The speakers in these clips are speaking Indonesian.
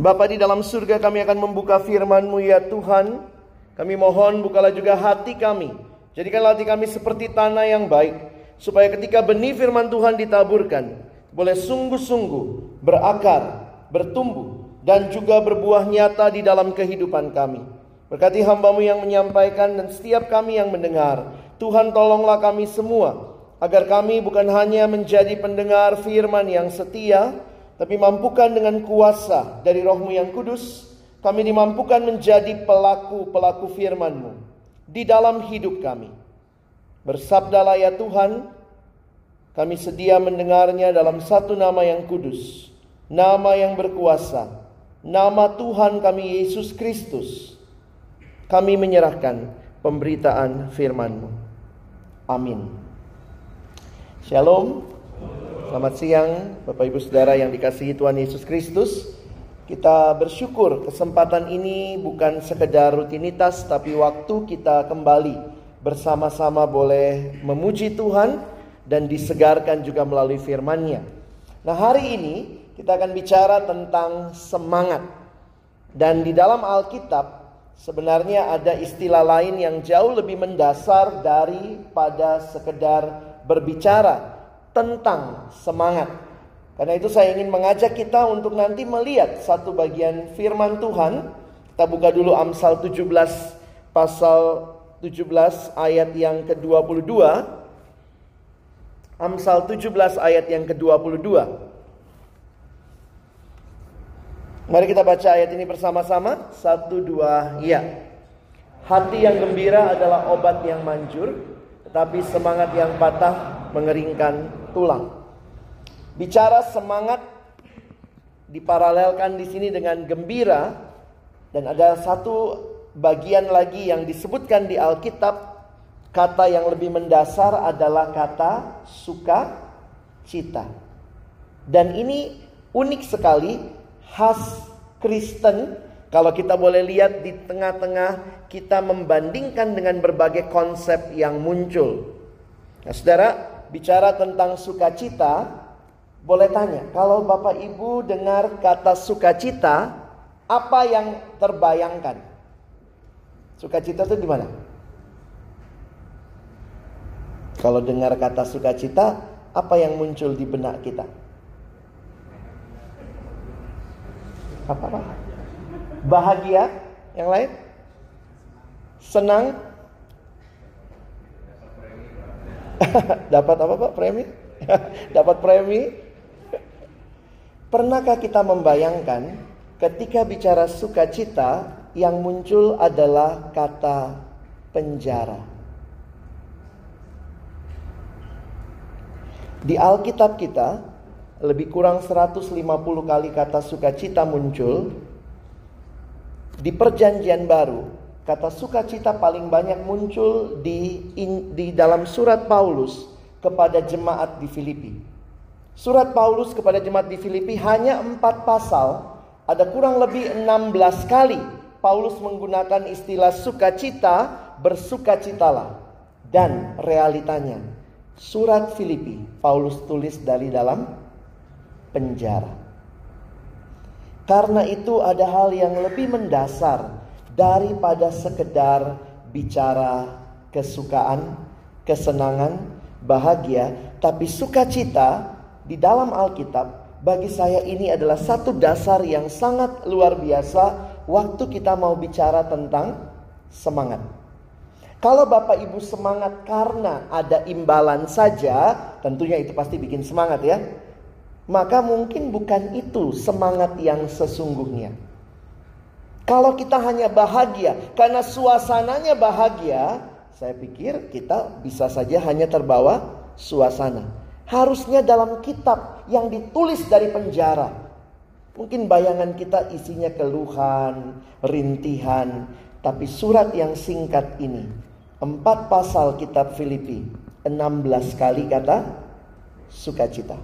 Bapa di dalam surga kami akan membuka firman-Mu ya Tuhan. Kami mohon bukalah juga hati kami. Jadikanlah hati kami seperti tanah yang baik. Supaya ketika benih firman Tuhan ditaburkan. Boleh sungguh-sungguh berakar, bertumbuh. Dan juga berbuah nyata di dalam kehidupan kami. Berkati hambamu yang menyampaikan dan setiap kami yang mendengar. Tuhan tolonglah kami semua. Agar kami bukan hanya menjadi pendengar firman yang setia tapi mampukan dengan kuasa dari rohmu yang kudus, kami dimampukan menjadi pelaku-pelaku firman-Mu di dalam hidup kami. Bersabdalah ya Tuhan, kami sedia mendengarnya dalam satu nama yang kudus, nama yang berkuasa, nama Tuhan kami Yesus Kristus. Kami menyerahkan pemberitaan firman-Mu. Amin. Shalom. Selamat siang Bapak Ibu Saudara yang dikasihi Tuhan Yesus Kristus. Kita bersyukur kesempatan ini bukan sekedar rutinitas tapi waktu kita kembali bersama-sama boleh memuji Tuhan dan disegarkan juga melalui firman-Nya. Nah, hari ini kita akan bicara tentang semangat. Dan di dalam Alkitab sebenarnya ada istilah lain yang jauh lebih mendasar daripada sekedar berbicara tentang semangat. Karena itu saya ingin mengajak kita untuk nanti melihat satu bagian firman Tuhan. Kita buka dulu Amsal 17 pasal 17 ayat yang ke-22. Amsal 17 ayat yang ke-22. Mari kita baca ayat ini bersama-sama. Satu, dua, ya. Hati yang gembira adalah obat yang manjur, tetapi semangat yang patah mengeringkan tulang. Bicara semangat diparalelkan di sini dengan gembira dan ada satu bagian lagi yang disebutkan di Alkitab kata yang lebih mendasar adalah kata suka cita. Dan ini unik sekali khas Kristen kalau kita boleh lihat di tengah-tengah kita membandingkan dengan berbagai konsep yang muncul. Nah, saudara, bicara tentang sukacita, boleh tanya, kalau Bapak Ibu dengar kata sukacita, apa yang terbayangkan? Sukacita itu di mana? Kalau dengar kata sukacita, apa yang muncul di benak kita? Apa? -apa? Bahagia? Yang lain? Senang? Dapat apa Pak? Premi? Dapat premi? Pernahkah kita membayangkan ketika bicara sukacita yang muncul adalah kata penjara? Di Alkitab kita lebih kurang 150 kali kata sukacita muncul. Di Perjanjian Baru Kata sukacita paling banyak muncul di, in, di dalam surat Paulus kepada jemaat di Filipi. Surat Paulus kepada jemaat di Filipi hanya empat pasal, ada kurang lebih 16 kali Paulus menggunakan istilah sukacita, bersukacitalah. Dan realitanya, surat Filipi Paulus tulis dari dalam penjara. Karena itu ada hal yang lebih mendasar daripada sekedar bicara kesukaan, kesenangan, bahagia, tapi sukacita di dalam Alkitab bagi saya ini adalah satu dasar yang sangat luar biasa waktu kita mau bicara tentang semangat. Kalau Bapak Ibu semangat karena ada imbalan saja, tentunya itu pasti bikin semangat ya. Maka mungkin bukan itu semangat yang sesungguhnya. Kalau kita hanya bahagia karena suasananya bahagia, saya pikir kita bisa saja hanya terbawa suasana. Harusnya dalam kitab yang ditulis dari penjara. Mungkin bayangan kita isinya keluhan, rintihan, tapi surat yang singkat ini, empat pasal kitab Filipi, 16 kali kata sukacita.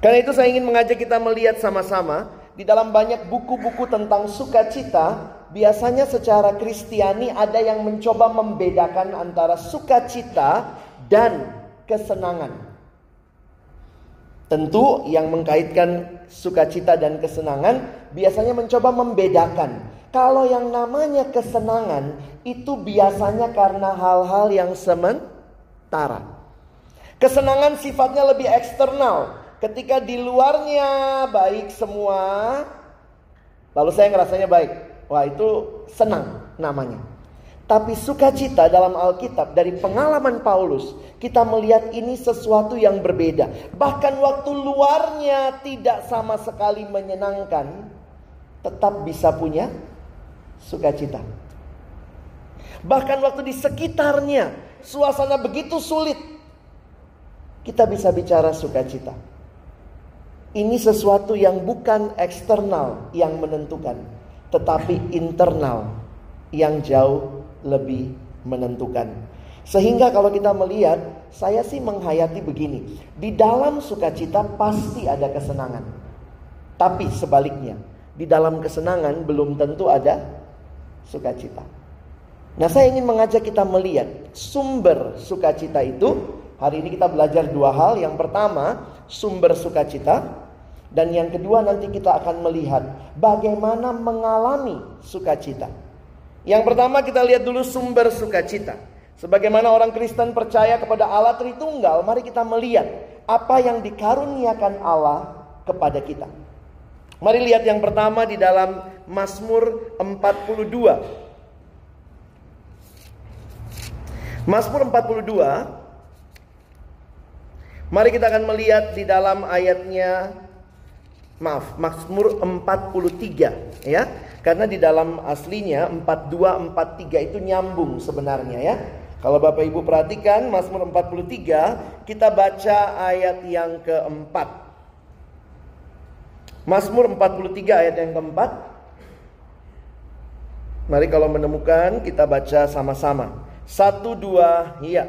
Karena itu saya ingin mengajak kita melihat sama-sama di dalam banyak buku-buku tentang sukacita, biasanya secara Kristiani ada yang mencoba membedakan antara sukacita dan kesenangan. Tentu yang mengkaitkan sukacita dan kesenangan biasanya mencoba membedakan. Kalau yang namanya kesenangan itu biasanya karena hal-hal yang sementara. Kesenangan sifatnya lebih eksternal. Ketika di luarnya baik semua, lalu saya ngerasanya baik. Wah itu senang namanya. Tapi sukacita dalam Alkitab dari pengalaman Paulus, kita melihat ini sesuatu yang berbeda. Bahkan waktu luarnya tidak sama sekali menyenangkan, tetap bisa punya sukacita. Bahkan waktu di sekitarnya suasana begitu sulit, kita bisa bicara sukacita. Ini sesuatu yang bukan eksternal yang menentukan, tetapi internal yang jauh lebih menentukan. Sehingga kalau kita melihat, saya sih menghayati begini. Di dalam sukacita pasti ada kesenangan. Tapi sebaliknya, di dalam kesenangan belum tentu ada sukacita. Nah saya ingin mengajak kita melihat sumber sukacita itu. Hari ini kita belajar dua hal. Yang pertama, sumber sukacita. Dan yang kedua nanti kita akan melihat bagaimana mengalami sukacita. Yang pertama kita lihat dulu sumber sukacita. Sebagaimana orang Kristen percaya kepada Allah Tritunggal, mari kita melihat apa yang dikaruniakan Allah kepada kita. Mari lihat yang pertama di dalam Mazmur 42. Mazmur 42 Mari kita akan melihat di dalam ayatnya Maaf, Mazmur 43 ya. Karena di dalam aslinya 42 43 itu nyambung sebenarnya ya. Kalau Bapak Ibu perhatikan Mazmur 43 kita baca ayat yang keempat. Mazmur 43 ayat yang keempat. Mari kalau menemukan kita baca sama-sama. Satu dua iya.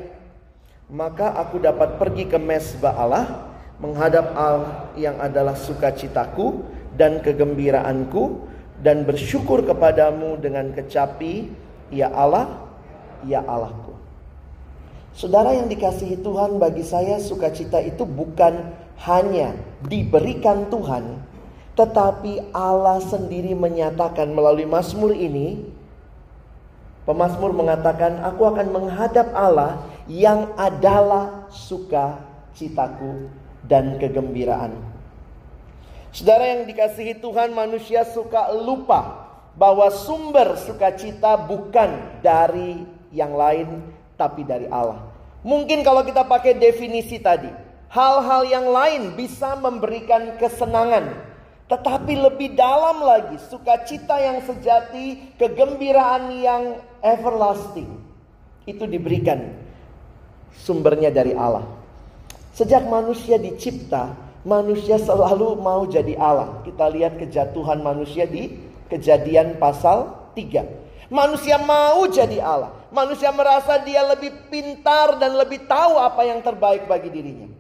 Maka aku dapat pergi ke mesbah Allah menghadap Allah yang adalah sukacitaku dan kegembiraanku dan bersyukur kepadamu dengan kecapi, ya Allah, ya Allahku. Saudara yang dikasihi Tuhan, bagi saya sukacita itu bukan hanya diberikan Tuhan, tetapi Allah sendiri menyatakan melalui Mazmur ini, pemazmur mengatakan, aku akan menghadap Allah yang adalah sukacitaku dan kegembiraanku. Saudara yang dikasihi Tuhan, manusia suka lupa bahwa sumber sukacita bukan dari yang lain, tapi dari Allah. Mungkin kalau kita pakai definisi tadi, hal-hal yang lain bisa memberikan kesenangan, tetapi lebih dalam lagi, sukacita yang sejati, kegembiraan yang everlasting, itu diberikan sumbernya dari Allah. Sejak manusia dicipta, manusia selalu mau jadi Allah. Kita lihat kejatuhan manusia di kejadian pasal 3. Manusia mau jadi Allah. Manusia merasa dia lebih pintar dan lebih tahu apa yang terbaik bagi dirinya.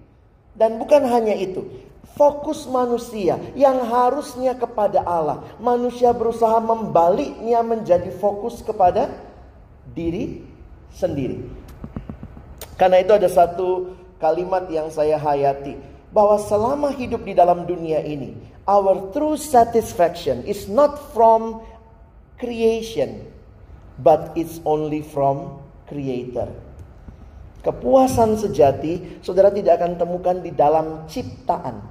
Dan bukan hanya itu. Fokus manusia yang harusnya kepada Allah. Manusia berusaha membaliknya menjadi fokus kepada diri sendiri. Karena itu ada satu kalimat yang saya hayati bahwa selama hidup di dalam dunia ini, our true satisfaction is not from creation, but it's only from creator. Kepuasan sejati saudara tidak akan temukan di dalam ciptaan.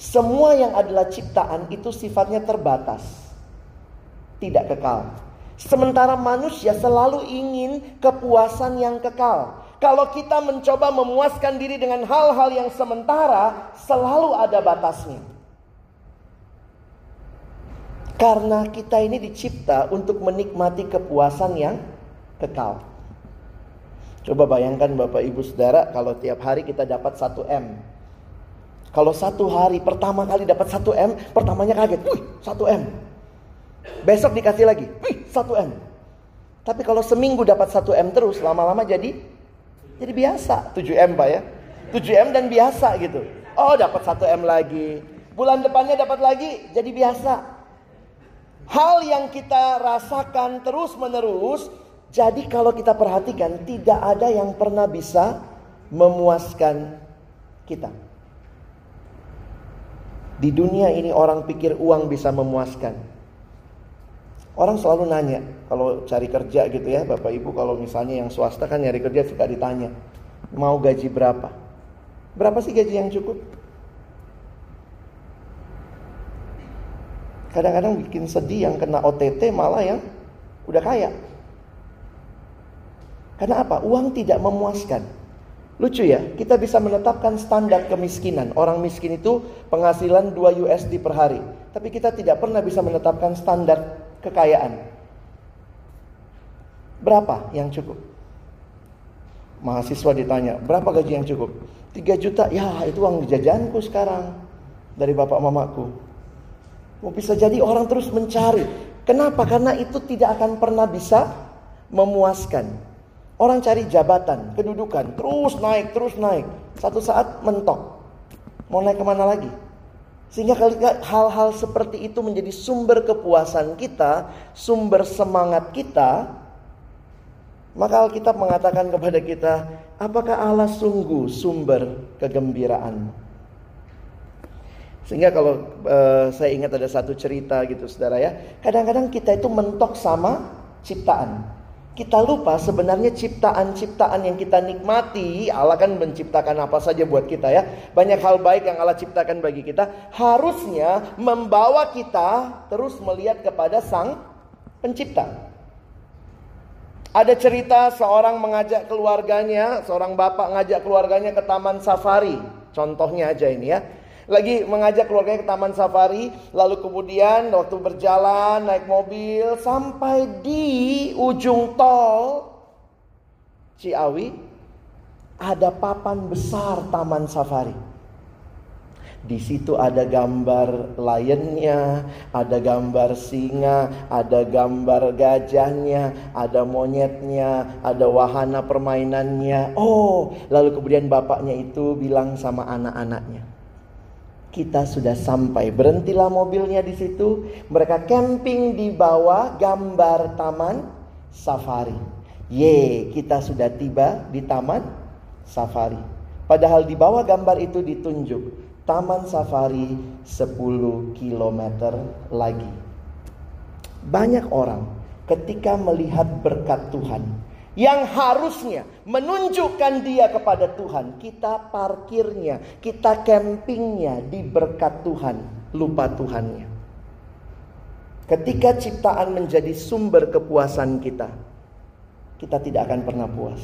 Semua yang adalah ciptaan itu sifatnya terbatas. Tidak kekal. Sementara manusia selalu ingin kepuasan yang kekal. Kalau kita mencoba memuaskan diri dengan hal-hal yang sementara, selalu ada batasnya. Karena kita ini dicipta untuk menikmati kepuasan yang kekal. Coba bayangkan Bapak Ibu Saudara kalau tiap hari kita dapat 1 M. Kalau satu hari pertama kali dapat 1 M, pertamanya kaget, wih 1 M. Besok dikasih lagi, wih 1 M. Tapi kalau seminggu dapat 1 M terus, lama-lama jadi jadi biasa 7M Pak ya. 7M dan biasa gitu. Oh dapat 1M lagi. Bulan depannya dapat lagi jadi biasa. Hal yang kita rasakan terus menerus. Jadi kalau kita perhatikan tidak ada yang pernah bisa memuaskan kita. Di dunia ini orang pikir uang bisa memuaskan. Orang selalu nanya kalau cari kerja gitu ya, Bapak Ibu kalau misalnya yang swasta kan nyari kerja suka ditanya, mau gaji berapa? Berapa sih gaji yang cukup? Kadang-kadang bikin sedih yang kena OTT malah yang udah kaya. Karena apa? Uang tidak memuaskan. Lucu ya, kita bisa menetapkan standar kemiskinan. Orang miskin itu penghasilan 2 USD per hari. Tapi kita tidak pernah bisa menetapkan standar kekayaan. Berapa yang cukup? Mahasiswa ditanya, berapa gaji yang cukup? 3 juta, ya itu uang jajanku sekarang. Dari bapak mamaku. Mau bisa jadi orang terus mencari. Kenapa? Karena itu tidak akan pernah bisa memuaskan. Orang cari jabatan, kedudukan, terus naik, terus naik. Satu saat mentok. Mau naik ke mana lagi? Sehingga hal-hal seperti itu menjadi sumber kepuasan kita, sumber semangat kita. Maka Alkitab mengatakan kepada kita, apakah Allah sungguh sumber kegembiraan? Sehingga kalau uh, saya ingat ada satu cerita gitu saudara ya, kadang-kadang kita itu mentok sama ciptaan. Kita lupa sebenarnya ciptaan-ciptaan yang kita nikmati, Allah kan menciptakan apa saja buat kita ya. Banyak hal baik yang Allah ciptakan bagi kita, harusnya membawa kita terus melihat kepada Sang Pencipta. Ada cerita seorang mengajak keluarganya, seorang bapak ngajak keluarganya ke taman safari. Contohnya aja ini ya lagi mengajak keluarganya ke taman safari, lalu kemudian waktu berjalan naik mobil sampai di ujung tol Ciawi ada papan besar taman safari. Di situ ada gambar lionnya, ada gambar singa, ada gambar gajahnya, ada monyetnya, ada wahana permainannya. Oh, lalu kemudian bapaknya itu bilang sama anak-anaknya, kita sudah sampai. Berhentilah mobilnya di situ. Mereka camping di bawah gambar taman safari. Ye, kita sudah tiba di taman safari. Padahal di bawah gambar itu ditunjuk taman safari 10 km lagi. Banyak orang ketika melihat berkat Tuhan yang harusnya menunjukkan dia kepada Tuhan. Kita parkirnya, kita campingnya di berkat Tuhan, lupa Tuhannya. Ketika ciptaan menjadi sumber kepuasan kita, kita tidak akan pernah puas.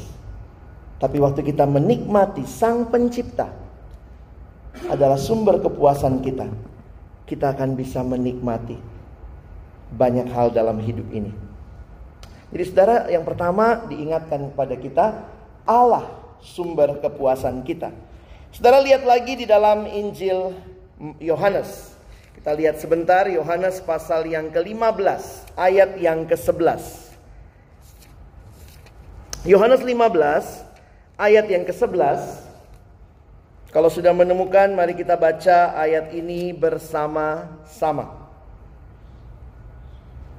Tapi waktu kita menikmati Sang Pencipta adalah sumber kepuasan kita, kita akan bisa menikmati banyak hal dalam hidup ini. Jadi saudara yang pertama diingatkan kepada kita Allah sumber kepuasan kita. Saudara lihat lagi di dalam Injil Yohanes. Kita lihat sebentar Yohanes pasal yang ke-15 ayat yang ke-11. Yohanes 15 ayat yang ke-11. Kalau sudah menemukan mari kita baca ayat ini bersama-sama.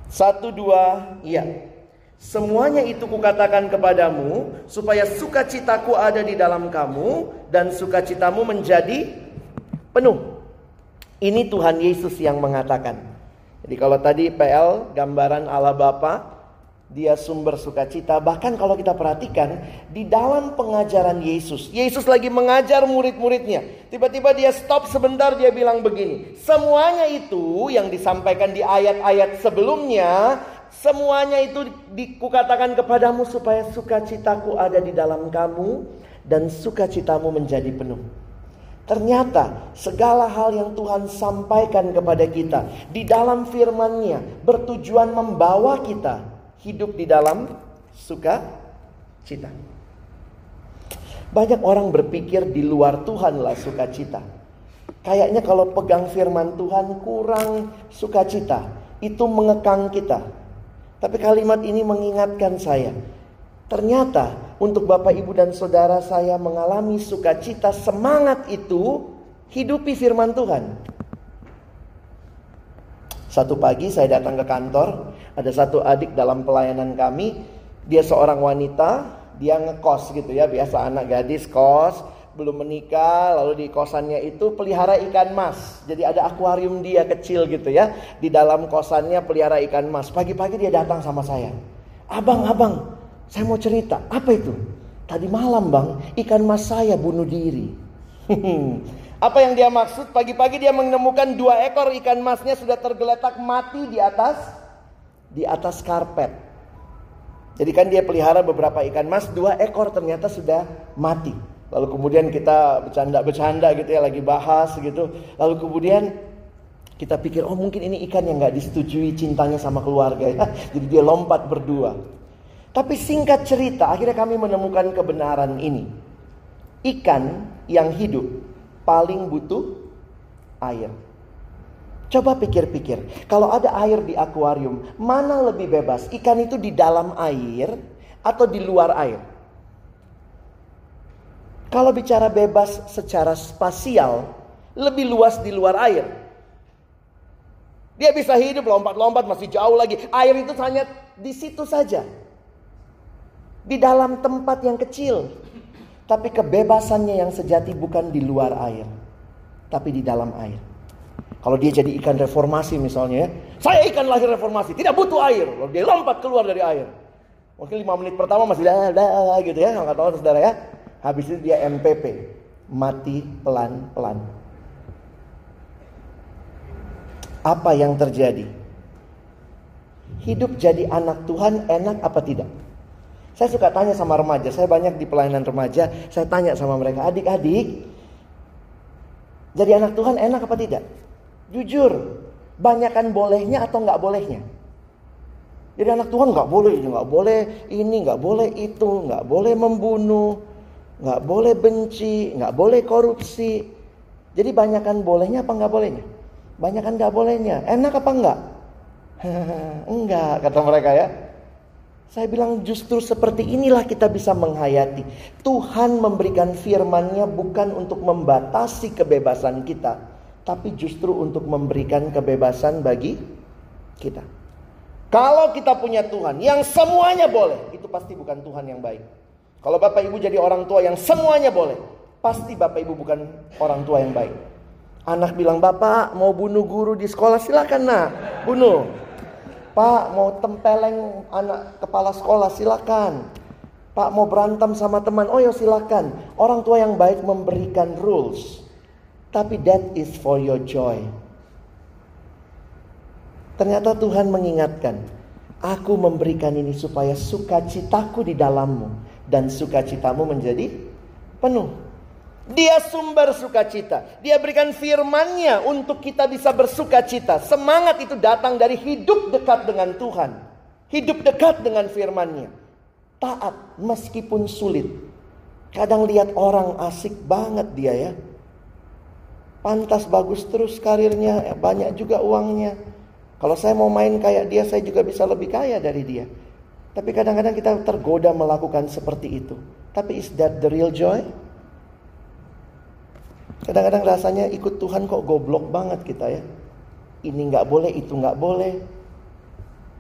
Satu dua, iya. Semuanya itu kukatakan kepadamu supaya sukacitaku ada di dalam kamu dan sukacitamu menjadi penuh. Ini Tuhan Yesus yang mengatakan. Jadi kalau tadi PL gambaran Allah Bapa, dia sumber sukacita. Bahkan kalau kita perhatikan di dalam pengajaran Yesus, Yesus lagi mengajar murid-muridnya. Tiba-tiba dia stop sebentar dia bilang begini, semuanya itu yang disampaikan di ayat-ayat sebelumnya Semuanya itu dikukatakan kepadamu supaya sukacitaku ada di dalam kamu dan sukacitamu menjadi penuh. Ternyata segala hal yang Tuhan sampaikan kepada kita di dalam firman-Nya bertujuan membawa kita hidup di dalam sukacita. Banyak orang berpikir di luar Tuhanlah sukacita. Kayaknya kalau pegang firman Tuhan kurang sukacita, itu mengekang kita. Tapi kalimat ini mengingatkan saya. Ternyata untuk Bapak Ibu dan Saudara saya mengalami sukacita semangat itu hidupi firman Tuhan. Satu pagi saya datang ke kantor, ada satu adik dalam pelayanan kami, dia seorang wanita, dia ngekos gitu ya, biasa anak gadis kos, belum menikah, lalu di kosannya itu pelihara ikan mas. Jadi ada akuarium dia kecil gitu ya. Di dalam kosannya pelihara ikan mas. Pagi-pagi dia datang sama saya. Abang, abang, saya mau cerita. Apa itu? Tadi malam bang, ikan mas saya bunuh diri. Apa yang dia maksud? Pagi-pagi dia menemukan dua ekor ikan masnya sudah tergeletak mati di atas di atas karpet. Jadi kan dia pelihara beberapa ikan mas, dua ekor ternyata sudah mati. Lalu kemudian kita bercanda-bercanda gitu ya, lagi bahas gitu. Lalu kemudian kita pikir, oh mungkin ini ikan yang nggak disetujui cintanya sama keluarga ya. Jadi dia lompat berdua. Tapi singkat cerita, akhirnya kami menemukan kebenaran ini. Ikan yang hidup paling butuh air. Coba pikir-pikir, kalau ada air di akuarium, mana lebih bebas? Ikan itu di dalam air atau di luar air? Kalau bicara bebas secara spasial, lebih luas di luar air. Dia bisa hidup lompat-lompat masih jauh lagi. Air itu hanya di situ saja. Di dalam tempat yang kecil. Tapi kebebasannya yang sejati bukan di luar air, tapi di dalam air. Kalau dia jadi ikan reformasi misalnya ya. Saya ikan lahir reformasi. Tidak butuh air. Lalu dia lompat keluar dari air. Mungkin lima menit pertama masih dah, dah, gitu ya. Nggak tahu saudara ya. Habis itu dia MPP. Mati pelan-pelan. Apa yang terjadi? Hidup jadi anak Tuhan enak apa tidak? Saya suka tanya sama remaja, saya banyak di pelayanan remaja, saya tanya sama mereka, adik-adik, jadi anak Tuhan enak apa tidak? Jujur, banyakkan bolehnya atau nggak bolehnya? Jadi anak Tuhan nggak boleh ini, nggak boleh ini, nggak boleh itu, nggak boleh membunuh, nggak boleh benci, nggak boleh korupsi. Jadi banyakkan bolehnya apa nggak bolehnya? Banyakkan nggak bolehnya. Enak apa enggak? enggak kata mereka ya. Saya bilang justru seperti inilah kita bisa menghayati. Tuhan memberikan firman-Nya bukan untuk membatasi kebebasan kita, tapi justru untuk memberikan kebebasan bagi kita. Kalau kita punya Tuhan yang semuanya boleh, itu pasti bukan Tuhan yang baik. Kalau Bapak Ibu jadi orang tua yang semuanya boleh, pasti Bapak Ibu bukan orang tua yang baik. Anak bilang, "Bapak mau bunuh guru di sekolah, silakan nak, bunuh." Pak mau tempeleng anak kepala sekolah, silakan. Pak mau berantem sama teman, oh ya silakan. Orang tua yang baik memberikan rules. Tapi that is for your joy. Ternyata Tuhan mengingatkan, aku memberikan ini supaya sukacitaku di dalammu dan sukacitamu menjadi penuh. Dia sumber sukacita. Dia berikan firman-Nya untuk kita bisa bersukacita. Semangat itu datang dari hidup dekat dengan Tuhan. Hidup dekat dengan firman-Nya. Taat meskipun sulit. Kadang lihat orang asik banget dia ya pantas bagus terus karirnya, ya, banyak juga uangnya. Kalau saya mau main kayak dia, saya juga bisa lebih kaya dari dia. Tapi kadang-kadang kita tergoda melakukan seperti itu. Tapi is that the real joy? Kadang-kadang rasanya ikut Tuhan kok goblok banget kita ya. Ini nggak boleh, itu nggak boleh.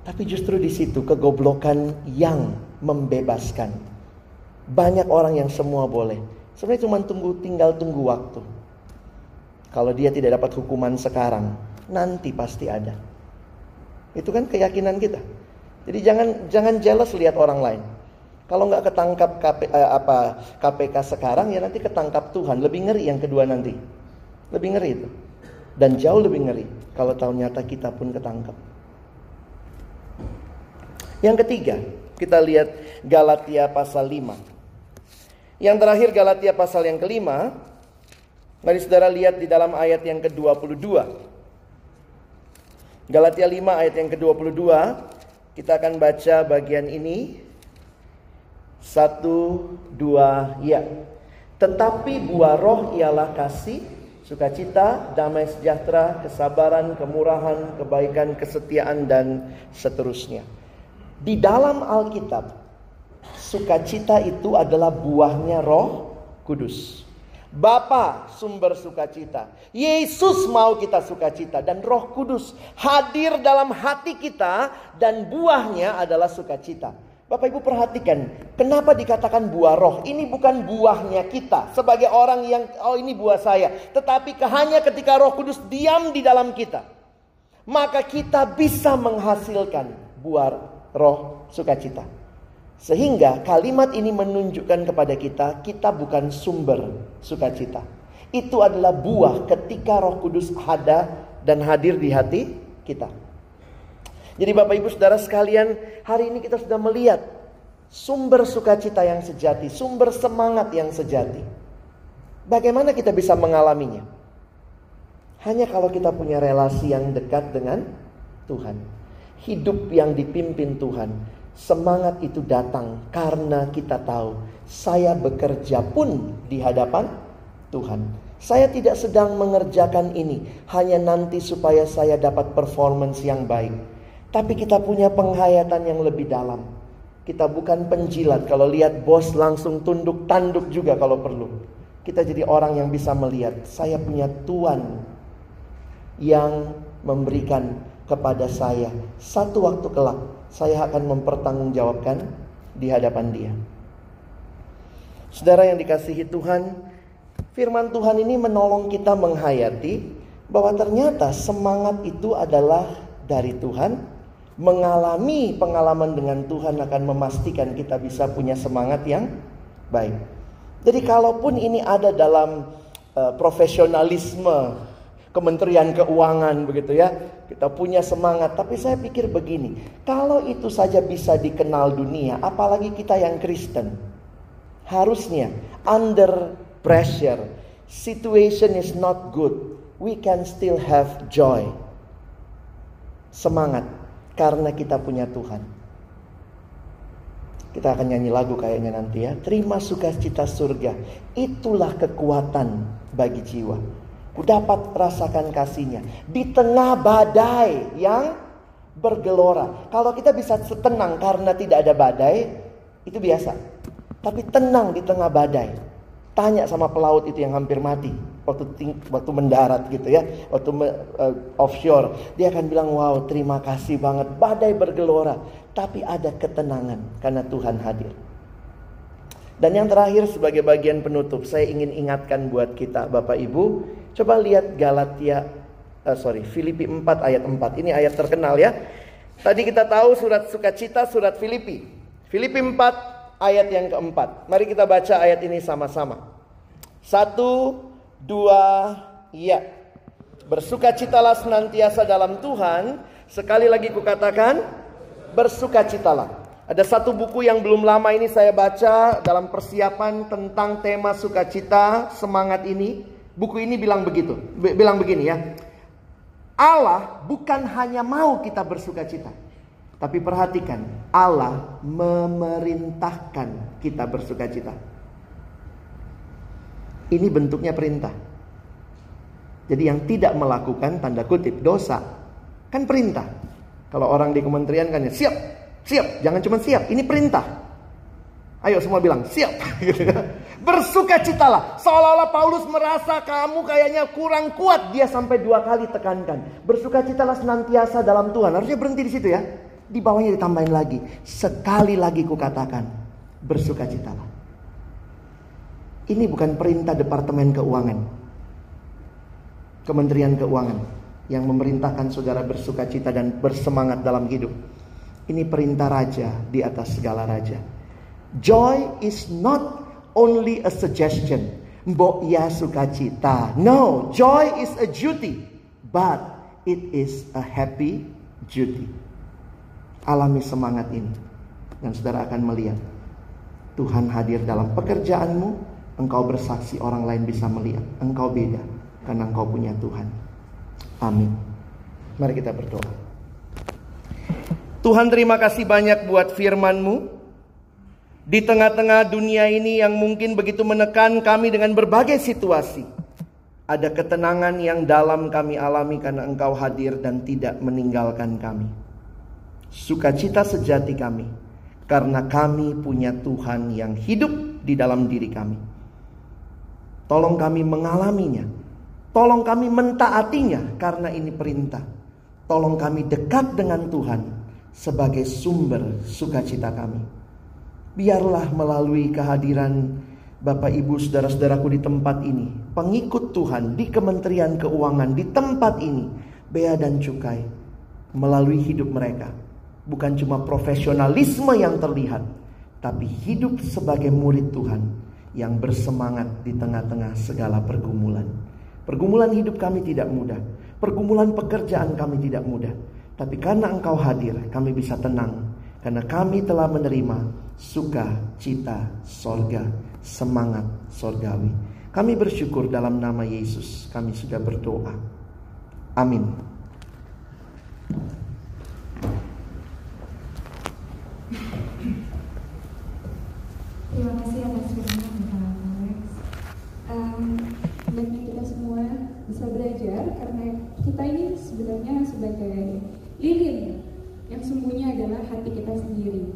Tapi justru di situ kegoblokan yang membebaskan. Banyak orang yang semua boleh. Sebenarnya cuma tunggu tinggal tunggu waktu. Kalau dia tidak dapat hukuman sekarang, nanti pasti ada. Itu kan keyakinan kita. Jadi jangan jangan jealous lihat orang lain. Kalau nggak ketangkap KP, eh, apa KPK sekarang ya nanti ketangkap Tuhan. Lebih ngeri yang kedua nanti. Lebih ngeri itu. Dan jauh lebih ngeri kalau tahu nyata kita pun ketangkap. Yang ketiga, kita lihat Galatia pasal 5. Yang terakhir Galatia pasal yang kelima, Mari saudara lihat di dalam ayat yang ke-22. Galatia 5 ayat yang ke-22. Kita akan baca bagian ini. Satu, dua, ya. Tetapi buah roh ialah kasih, sukacita, damai sejahtera, kesabaran, kemurahan, kebaikan, kesetiaan, dan seterusnya. Di dalam Alkitab, sukacita itu adalah buahnya roh kudus. Bapa sumber sukacita. Yesus mau kita sukacita dan Roh Kudus hadir dalam hati kita dan buahnya adalah sukacita. Bapak Ibu perhatikan, kenapa dikatakan buah roh? Ini bukan buahnya kita sebagai orang yang oh ini buah saya, tetapi hanya ketika Roh Kudus diam di dalam kita, maka kita bisa menghasilkan buah roh sukacita. Sehingga kalimat ini menunjukkan kepada kita, kita bukan sumber sukacita. Itu adalah buah ketika Roh Kudus ada dan hadir di hati kita. Jadi Bapak Ibu Saudara sekalian, hari ini kita sudah melihat sumber sukacita yang sejati, sumber semangat yang sejati. Bagaimana kita bisa mengalaminya? Hanya kalau kita punya relasi yang dekat dengan Tuhan. Hidup yang dipimpin Tuhan. Semangat itu datang karena kita tahu saya bekerja pun di hadapan Tuhan. Saya tidak sedang mengerjakan ini hanya nanti supaya saya dapat performance yang baik tapi kita punya penghayatan yang lebih dalam. Kita bukan penjilat. Kalau lihat bos langsung tunduk tanduk juga kalau perlu. Kita jadi orang yang bisa melihat. Saya punya Tuhan yang memberikan kepada saya. Satu waktu kelak saya akan mempertanggungjawabkan di hadapan dia. Saudara yang dikasihi Tuhan, firman Tuhan ini menolong kita menghayati bahwa ternyata semangat itu adalah dari Tuhan mengalami pengalaman dengan Tuhan akan memastikan kita bisa punya semangat yang baik. Jadi kalaupun ini ada dalam uh, profesionalisme Kementerian Keuangan begitu ya, kita punya semangat. Tapi saya pikir begini, kalau itu saja bisa dikenal dunia, apalagi kita yang Kristen, harusnya under pressure, situation is not good, we can still have joy, semangat karena kita punya Tuhan. Kita akan nyanyi lagu kayaknya nanti ya. Terima sukacita surga. Itulah kekuatan bagi jiwa. Dapat rasakan kasihnya. Di tengah badai yang bergelora. Kalau kita bisa tenang karena tidak ada badai. Itu biasa. Tapi tenang di tengah badai. Tanya sama pelaut itu yang hampir mati waktu waktu mendarat gitu ya, waktu uh, offshore, dia akan bilang, "Wow, terima kasih banget. Badai bergelora, tapi ada ketenangan karena Tuhan hadir." Dan yang terakhir sebagai bagian penutup, saya ingin ingatkan buat kita Bapak Ibu, coba lihat Galatia uh, sorry, Filipi 4 ayat 4. Ini ayat terkenal ya. Tadi kita tahu surat sukacita surat Filipi. Filipi 4 ayat yang keempat. Mari kita baca ayat ini sama-sama. Satu, dua, iya. Bersukacitalah senantiasa dalam Tuhan. Sekali lagi kukatakan, bersukacitalah. Ada satu buku yang belum lama ini saya baca dalam persiapan tentang tema sukacita, semangat ini. Buku ini bilang begitu, bilang begini ya. Allah bukan hanya mau kita bersukacita, tapi perhatikan, Allah memerintahkan kita bersuka cita. Ini bentuknya perintah. Jadi yang tidak melakukan tanda kutip dosa kan perintah. Kalau orang di kementerian kan ya siap, siap, jangan cuma siap, ini perintah. Ayo semua bilang siap. Gitu ya. Bersuka citalah. Seolah-olah Paulus merasa kamu kayaknya kurang kuat. Dia sampai dua kali tekankan. Bersuka citalah senantiasa dalam Tuhan. Harusnya berhenti di situ ya. Di bawahnya ditambahin lagi. Sekali lagi kukatakan, bersukacitalah. Ini bukan perintah Departemen Keuangan. Kementerian Keuangan yang memerintahkan saudara bersukacita dan bersemangat dalam hidup. Ini perintah raja di atas segala raja. Joy is not only a suggestion. Mbok ya sukacita. No, joy is a duty. But it is a happy duty. Alami semangat ini. Dan saudara akan melihat. Tuhan hadir dalam pekerjaanmu. Engkau bersaksi orang lain bisa melihat. Engkau beda. Karena engkau punya Tuhan. Amin. Mari kita berdoa. Tuhan terima kasih banyak buat firman-Mu. Di tengah-tengah dunia ini yang mungkin begitu menekan kami dengan berbagai situasi. Ada ketenangan yang dalam kami alami karena Engkau hadir dan tidak meninggalkan kami sukacita sejati kami karena kami punya Tuhan yang hidup di dalam diri kami. Tolong kami mengalaminya. Tolong kami mentaatinya karena ini perintah. Tolong kami dekat dengan Tuhan sebagai sumber sukacita kami. Biarlah melalui kehadiran Bapak Ibu saudara-saudaraku di tempat ini, pengikut Tuhan di Kementerian Keuangan di tempat ini, bea dan cukai melalui hidup mereka. Bukan cuma profesionalisme yang terlihat, tapi hidup sebagai murid Tuhan yang bersemangat di tengah-tengah segala pergumulan. Pergumulan hidup kami tidak mudah, pergumulan pekerjaan kami tidak mudah, tapi karena Engkau hadir, kami bisa tenang karena kami telah menerima sukacita sorga, semangat sorgawi. Kami bersyukur dalam nama Yesus, kami sudah berdoa. Amin. Terima kasih atas firman Bapak Alex. Um, kita semua bisa belajar karena kita ini sebenarnya sebagai lilin yang sembunyi adalah hati kita sendiri.